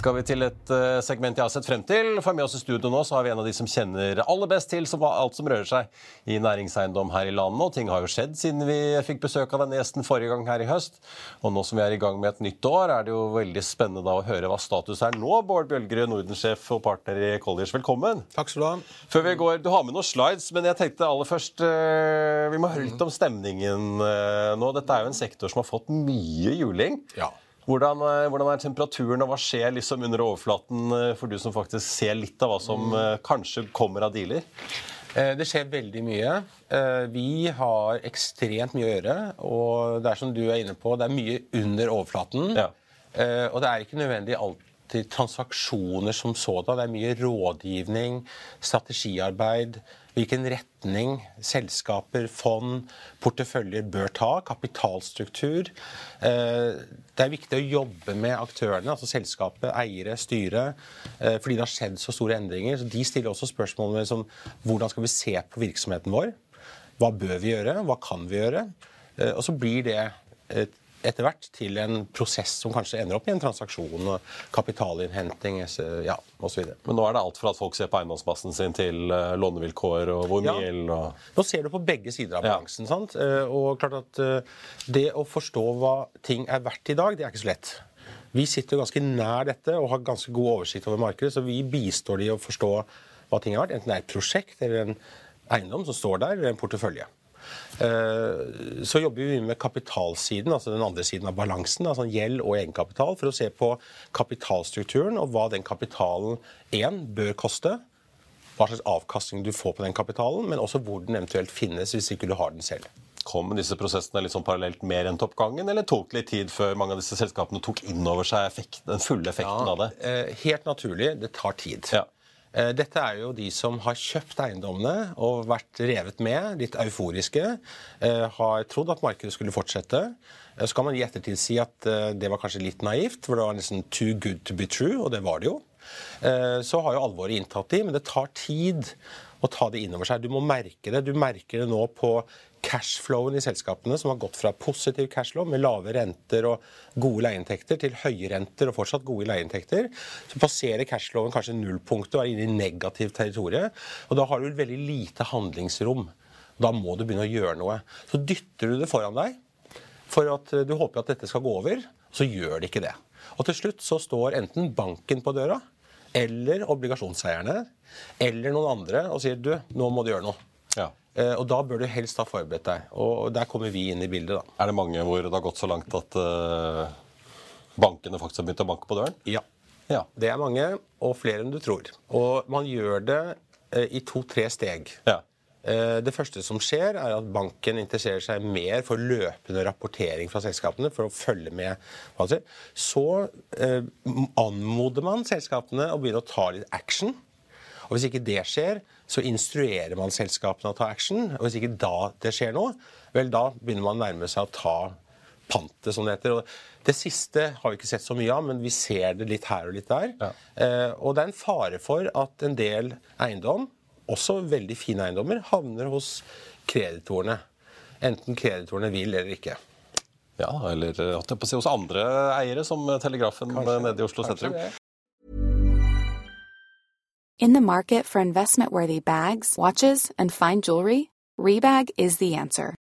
Skal vi til et eh, segment jeg har sett frem til. For med oss i studio nå så har vi en av de som kjenner aller best til som alt som rører seg i næringseiendom her i landet. Og ting har jo skjedd siden vi fikk besøk av denne gjesten forrige gang her i høst. Og nå som vi er i gang med et nytt år, er det jo veldig spennende da å høre hva status er nå. Bård Bjølgerud, Nordensjef og partner i Colliers, velkommen. Takk skal du ha. Før vi går, Du har med noen slides, men jeg tenkte aller først eh, Vi må høre litt om stemningen eh, nå. Dette er jo en sektor som har fått mye juling. Ja. Hvordan, eh, hvordan er temperaturen, og hva skjer liksom under overflaten eh, for du som faktisk ser litt av hva som eh, kanskje kommer av dealer? Det skjer veldig mye. Vi har ekstremt mye å gjøre. Og det er som du er inne på, det er mye under overflaten. Ja. Og det er ikke nødvendig alltid transaksjoner som sådan. Det er mye rådgivning, strategiarbeid, hvilken retning selskaper, fond, porteføljer bør ta, kapitalstruktur. Eh, Det er viktig å jobbe med aktørene, altså selskapet, eiere, styre, eh, fordi det har skjedd så store endringer. Så De stiller også spørsmål med som, hvordan skal vi se på virksomheten vår? Hva bør vi gjøre? Hva kan vi gjøre? Eh, Og så blir det et etter hvert til en prosess som kanskje ender opp i en transaksjon og kapitalinnhenting ja, osv. Men nå er det alt fra at folk ser på eiendomsmassen sin, til eh, lånevilkår og hvor mye Ja. gjeld og Nå ser du på begge sider av Ja. sant? Eh, Og klart at eh, Det å forstå hva ting er verdt i dag, det er ikke så lett. Vi sitter jo ganske nær dette og har ganske god oversikt over markedet, så vi bistår de i å forstå hva ting er verdt. Enten det er et prosjekt eller en eiendom som står der, eller en portefølje. Eh, Så jobber vi med kapitalsiden, altså den andre siden av balansen, altså gjeld og egenkapital, for å se på kapitalstrukturen og hva den kapitalen én bør koste, hva slags avkastning du får på den kapitalen, men også hvor den eventuelt finnes hvis ikke du har den selv. Kom disse prosessene litt sånn parallelt med renteoppgangen, eller tok det litt tid før mange av disse selskapene tok inn over seg effekten, den fulle effekten av det? Eh, Helt naturlig, det tar tid. Ja. Eh, Dette er jo de som har kjøpt eiendommene og vært revet med, litt euforiske, eh, har trodd at markedet skulle fortsette. Eh, Så kan man i ettertid si at det var kanskje litt naivt, for det var nesten too good to be true, og det var det jo. Så har jo alvoret inntatt de, men det tar tid å ta det inn over seg. Du må merke det. Du merker det nå på cashflowen i selskapene, som har gått fra positiv cashflow med lave renter og gode leieinntekter, til høye renter og fortsatt gode leieinntekter. Så passerer cashflowen kanskje nullpunktet og er inne i negativt territorium. Og da har du veldig lite handlingsrom. Da må du begynne å gjøre noe. Så dytter du det foran deg for at du håper at dette skal gå over, så gjør det ikke det. Og til slutt så står enten banken på døra, eller obligasjonseierne, eller noen andre og sier du, nå må du gjøre noe. Ja. Eh, Og da bør du helst ha forberedt deg. Og der kommer vi inn i bildet, da. Er det mange hvor det har gått så langt at uh, bankene faktisk har begynt å banke på døren? Ja. Ja. Det er mange, og flere enn du tror. Og man gjør det uh, i to-tre steg. Ja. Eh, Det første som skjer, er at banken interesserer seg mer for løpende rapportering fra selskapene. for å følge med. Så eh, anmoder man selskapene å begynne å ta litt action. Og Hvis ikke det skjer, så instruerer man selskapene å ta action. Og hvis ikke da det skjer noe, vel, da begynner man å nærme seg å ta pantet, som det heter. Og det siste har vi ikke sett så mye av, men vi ser det litt her og litt der. Ja. og det er en fare for at en del eiendom, også veldig fine eiendommer, havner hos kreditorene. Enten kreditorene vil eller ikke. Ja, eller eh, holdt jeg på å si hos andre eiere, som Telegrafen nede i Oslo sentrum. In the market for investment worthy bags, watches, and fine jewelry, Rebag is the answer.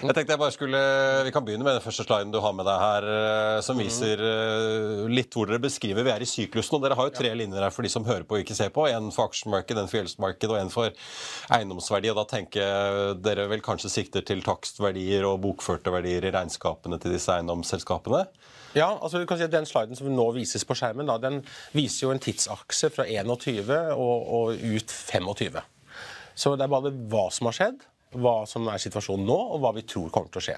Jeg tenkte jeg bare skulle, Vi kan begynne med den første sliden du har med deg her, eh, som Mhm. viser eh, litt hvor dere beskriver vi er i syklusen. og Dere har jo tre linjer her for de som hører på og ikke ser på. En for aksjemarkedet, en for gjeldsmarkedet og en for eiendomsverdi. og Da tenker dere vel kanskje sikter til takstverdier og bokførte verdier i regnskapene til disse eiendomsselskapene? Ja, altså du kan si at Den sliden som nå vises på skjermen, da, den viser jo en tidsakse fra 21 og, og ut 25. Så det er bare hva som har skjedd, hva som er situasjonen nå, og hva vi tror kommer til å skje.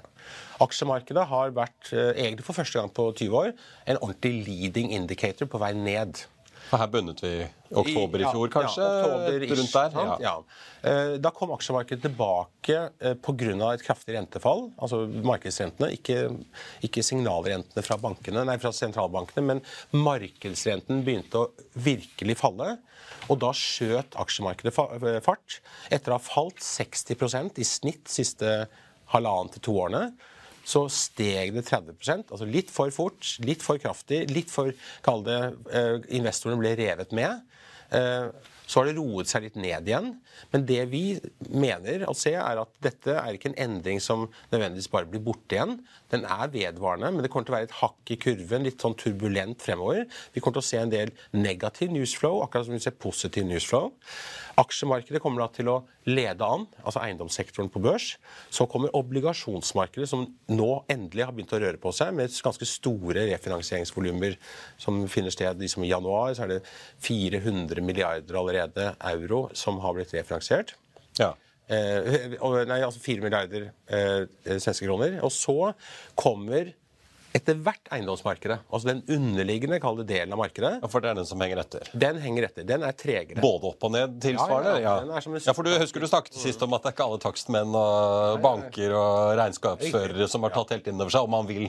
Aksjemarkedet har vært, eh, egentlig for første gang på 20 år, en ordentlig leading indicator på vei ned. For Her bundet vi i oktober i fjor, kanskje? Ja, oktober-ish, rundt der? Ja. Eh, Da kom aksjemarkedet tilbake eh, pga. et kraftig rentefall. Altså markedsrentene, ikke, ikke signalrentene fra, bankene, nei, fra sentralbankene, men markedsrenten begynte å virkelig falle. Og da skjøt aksjemarkedet eh, fart. Etter å ha falt 60% i snitt siste halvannen til to årene så steg det 30 altså litt for fort, litt for kraftig, litt for Kall det eh, Investorene ble revet med. Eh, så har det roet seg litt ned igjen. Men det vi mener å se, er at dette er ikke en endring som nødvendigvis bare blir borte igjen. Den er vedvarende, men det kommer til å være et hakk i kurven, litt sånn turbulent fremover. Vi kommer til å se en del negativ newsflow, akkurat som vi ser positiv newsflow. Aksjemarkedet kommer da til å lede an, altså eiendomssektoren på børs. Så kommer obligasjonsmarkedet, som nå endelig har begynt å røre på seg, med ganske store refinansieringsvolumer som finner sted. I januar så er det 400 milliarder allerede euro som har blitt refinansiert. Ja. Eh, nei, altså 4 milliarder eh, svenske kroner. Og så kommer etter hvert eiendomsmarkedet, altså den underliggende kall delen av markedet, Ja, For det er den som henger etter? den henger etter. Den er tregere. Både opp og ned tilsvarende? Ja, ja, ja. ja, for du husker du snakket sist om at det er ikke alle takstmenn og banker og regnskapsførere som har tatt helt inn over seg, og man vil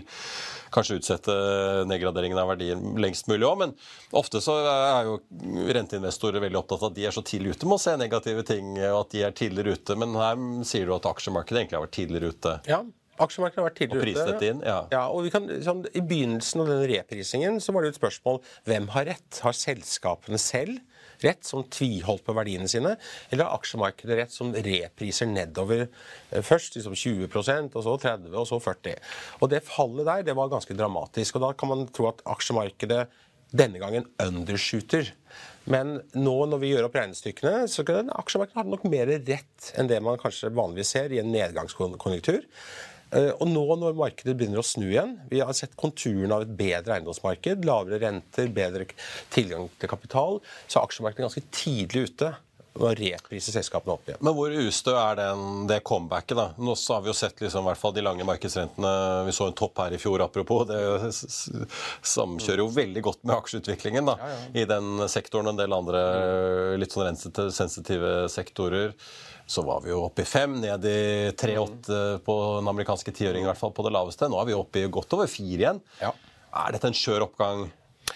kanskje utsette nedgraderingen av verdier lengst mulig òg, men ofte så er jo renteinvestorer veldig opptatt av at de er så tidlig ute med å se negative ting, og at de er tidligere ute. Men her sier du at aksjemarkedet egentlig har vært tidligere ute. Ja, aksjemarkedet har vært tidligere Og priset inn, ja. og vi kan, sånn, I begynnelsen av denne reprisingen så var det et spørsmål hvem har rett. Har selskapene selv rett, som tviholdt på verdiene sine, eller har aksjemarkedet rett, som repriser nedover eh, først liksom 20% og så 30 og så 40 Og det fallet der det var ganske dramatisk. og Da kan man tro at aksjemarkedet denne gangen undershooter. Men nå når vi gjør opp regnestykkene, så kan aksjemarkedet ha nok mer rett enn det man kanskje vanligvis ser i en nedgangskonjunktur. Eh, Og nå når markedet begynner å snu igjen Vi har sett konturene av et bedre eiendomsmarked. Lavere renter, bedre tilgang til kapital. Så er aksjemarkedet ganske tidlig ute å reprise selskapene opp igjen. Men hvor ustø er den, det comebacket? da? Nå så har vi jo sett liksom, hvert fall de lange markedsrentene. Vi så en topp her i fjor, apropos. Det samkjører jo veldig godt med aksjeutviklingen da, i den sektoren og en del andre litt sånn sensitive sektorer. Så var vi jo oppe i fem, ned i tre-åtte på den amerikanske tiåringen, i hvert fall på det laveste. Nå er vi oppe i godt over fire igjen. Ja. Er dette en skjør oppgang?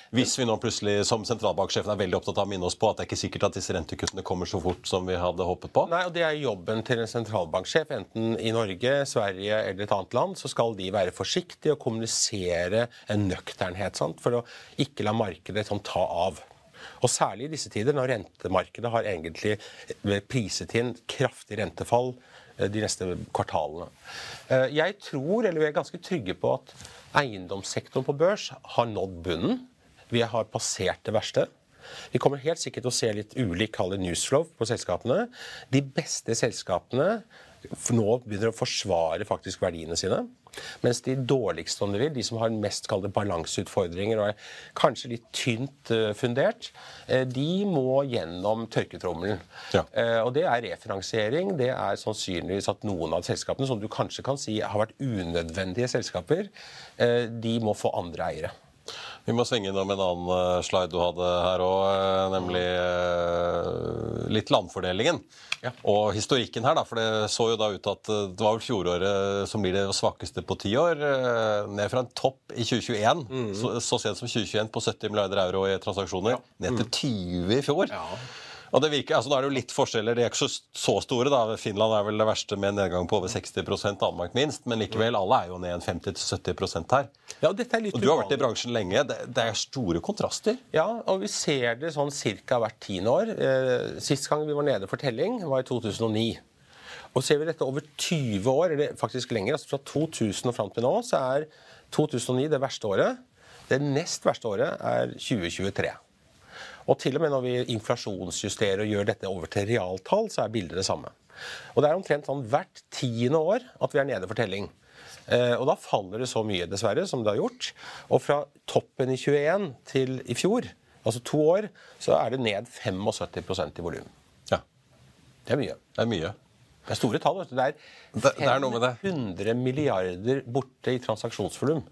Hvis vi nå plutselig, som sentralbanksjefen er veldig opptatt av å minne oss på at det er ikke sikkert at disse rentekuttene kommer så fort som vi hadde håpet på. Nei, og Det er jobben til en sentralbanksjef, enten i Norge, Sverige eller et annet land. Så skal de være forsiktige og kommunisere en nøkternhet sant? for å ikke la markedet sånn, ta av. Og Særlig i disse tider, når rentemarkedet har egentlig priset inn kraftig rentefall eh, de neste kvartalene. Eh, Jeg tror, eller vi er ganske trygge på at eiendomssektoren på børs har nådd bunnen. Vi har passert det verste. Vi kommer helt sikkert til å se litt ulik kall newsflow på selskapene. De beste selskapene nå begynner å forsvare faktisk verdiene sine. Mens de dårligste, om du vil, de som har mest balanseutfordringer og er kanskje litt tynt eh, fundert, eh, de må gjennom tørketrommelen. Ja. Eh, og det er refinansiering. Det er sannsynligvis at noen av selskapene som du kanskje kan si har vært unødvendige selskaper, de må få andre eiere. Vi må svinge innom en annen eh, slide du hadde her òg, nemlig eh, litt landfordelingen. Ja. Og historikken her, da, for det så jo da ut at eh, det var vel fjoråret som blir det svakeste på ti år. eh, Ned fra en topp i 2021, så, så sent som 2021 på 70 milliarder euro i transaksjoner, ned til 20 i fjor. Og det virker, altså Da er det jo litt forskjeller, de er ikke så, store. da. Finland er vel det verste med en nedgang på over 60 Danmark minst. Men likevel, alle er jo ned en 50-70% her. Ja, og er Og du har vært i bransjen lenge. Det, det er store kontraster. Ja, og vi ser det sånn ca. hvert tiende år. Eh, Sist gang vi var nede for telling, var i 2009. Og ser vi dette over 20 år, eller faktisk lenger, altså fra 2000 og fram til nå, så er 2009 det verste året. Det nest verste året er 2023. Og til og med når vi inflasjonsjusterer og gjør dette over til realtall, så er bildet det samme. Og det er omtrent sånn hvert tiende år at vi er nede for telling. Eh, og da faller det så mye, dessverre, som det har gjort. Og fra toppen i 21 til i fjor, altså to år, så er det ned 75% i volum. Ja, Det er mye. det er mye. Det er store tall. Det er, Det- det er noe med det. 500 milliarder borte i transaksjonsvolum.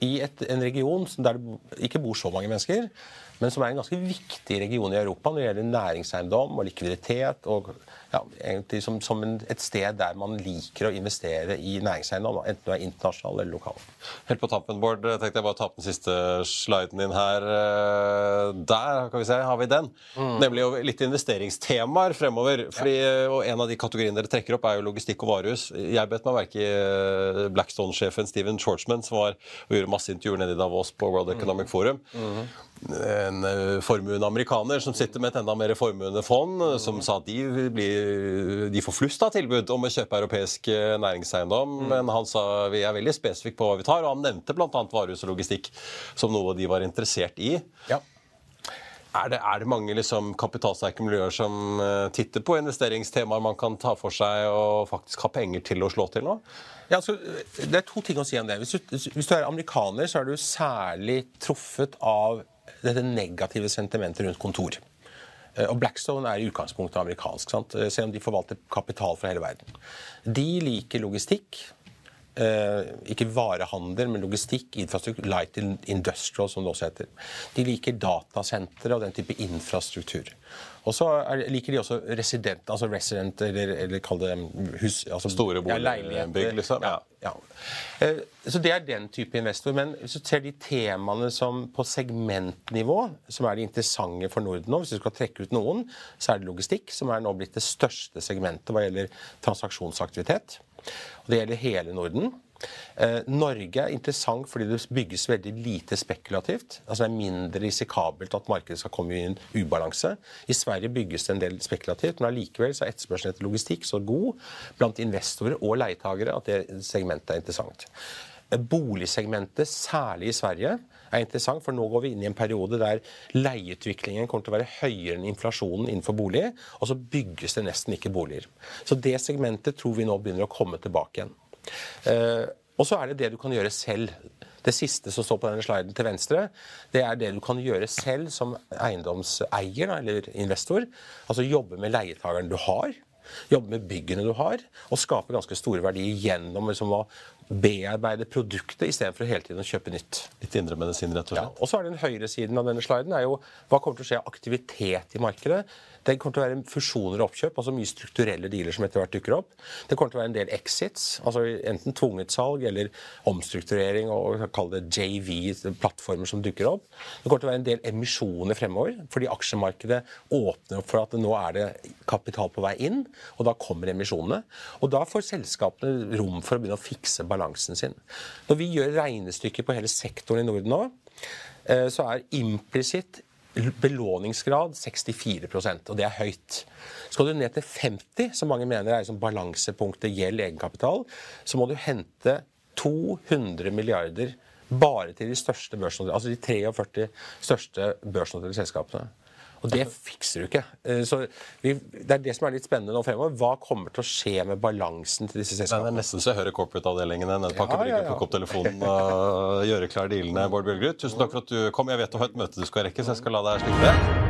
I et, en region der det ikke bor så mange mennesker, men som er en ganske viktig region i Europa når det gjelder næringseiendom og likviditet. og ja, egentlig Som, som en, et sted der man liker å investere i næringseiendom, enten du er internasjonal eller lokal. Helt på tampen, Bård, tenkte jeg bare ta opp den siste sliden din her. Eh, Der kan vi se, har vi den. Nemlig jo litt investeringstemaer fremover. Fordi, ja. og En av de kategoriene dere trekker opp, er jo logistikk og varehus. Jeg bet meg merke i eh, Blackstone-sjefen Steven Shortsman, som var og gjorde masse intervjuer nede i Davos på World Economic Forum. En eh, formuende amerikaner som sitter med et enda mer formuende fond, eh, som sa at de, blir, de får flust av tilbud om å kjøpe europeisk eh, næringseiendom. Men han sa vi er veldig spesifikke på hva vi tar, og han nevnte bl.a. varehus og logistikk som noe de var interessert i. Ja. Er det, er det mange liksom, kapitalsterke miljøer som eh, titter på investeringstemaer man kan ta for seg og faktisk ha penger til å slå til nå? Ja, altså, det er to ting å si om det. Hvis du, hvis du er amerikaner, så er du særlig truffet av dette negative sentimentet rundt kontor. Eh, Og Blackstone er i utgangspunktet amerikansk, sant? Selv om de forvalter kapital fra hele verden. De liker logistikk. Eh, ikke varehandel, men logistikk, infrastruktur, light industrial, som det også heter. De liker datasentre og den type infrastruktur. Og så er, liker de også resident, altså resident, eller, eller kall det hus... Altså, Store ja, liksom? Ja. ja. Eh, Så det er den type investor. Men hvis du ser de temaene som på segmentnivå, som er de interessante for Norden nå, hvis du skal trekke ut noen, så er det logistikk, som er nå blitt det største segmentet hva gjelder transaksjonsaktivitet. Og det gjelder hele Norden. Eh, Norge er interessant fordi det bygges veldig lite spekulativt. Altså Det er mindre risikabelt at markedet skal komme i en ubalanse. I Sverige bygges det en del spekulativt, men allikevel er etterspørselen etter logistikk så god blant investorer og leietagere at det segmentet er interessant. Boligsegmentet, særlig i Sverige, er interessant, for nå går vi inn i en periode der leieutviklingen kommer til å være høyere enn inflasjonen innenfor bolig, og så bygges det nesten ikke boliger. Så det segmentet tror vi nå begynner å komme tilbake igjen. Eh, og så er det det du kan gjøre selv. Det siste som står på denne sliden til venstre, det er det du kan gjøre selv som eiendomseier eller investor. Altså jobbe med leietageren du har. Jobbe med byggene du har, og skape ganske store verdier gjennom liksom, å bearbeide produktet istedenfor hele tiden å kjøpe nytt. Litt indremedisin, rett og Ja, slett. og så er den høyre siden av denne sliden er jo hva kommer til å skje av aktivitet i markedet. Det kommer til å være fusjoner og oppkjøp, altså mye strukturelle dealer som etter hvert dukker opp. Det kommer til å være en del exits, altså enten tvunget salg eller omstrukturering og kall det JV-plattformer som dukker opp. Det kommer til å være en del emisjoner fremover, fordi aksjemarkedet åpner opp for at nå er det kapital på vei inn, og da kommer emisjonene. Og da får selskapene rom for å begynne å fikse balansen sin. Når vi gjør regnestykker på hele sektoren i Norden nå, eh, så er implisitt belåningsgrad 64% og det er høyt. Skal du ned til 50 som mange mener er liksom balansepunktet gjeld egenkapital, så må du hente 200 milliarder bare til de største børsnoterte, altså de 43 største børsnoterte selskapene. Og det fikser du ikke. Eh, Så vi, Det er det som er litt spennende nå fremover. Hva kommer til å skje med balansen til disse selskapene? det er nesten så jeg hører corporate-avdelingene på Ja, Aker Brygge ja, ja. plukke opp telefonen og gjøre klar dealene. Bård Bjørgerud, tusen takk for at du kom. Jeg vet du har et møte du skal rekke, så jeg skal la deg slippe det.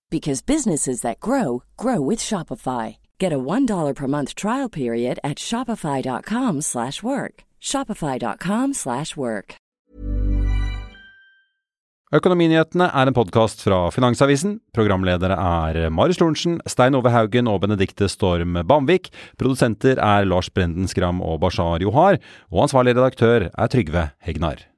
because businesses that grow grow with Shopify. Get a $1 per month trial period at shopify.com/work. slash work. shopify.com/work. slash work. Økonominyhetene er en podkast fra Finansavisen. Programledere er Marius Lorentzen, Stein Ove Haugen og Benedikte Storm Bamvik. Produsenter er Lars Brenden Skram og Bashar Johar. Og ansvarlig redaktør er Trygve Hegnar.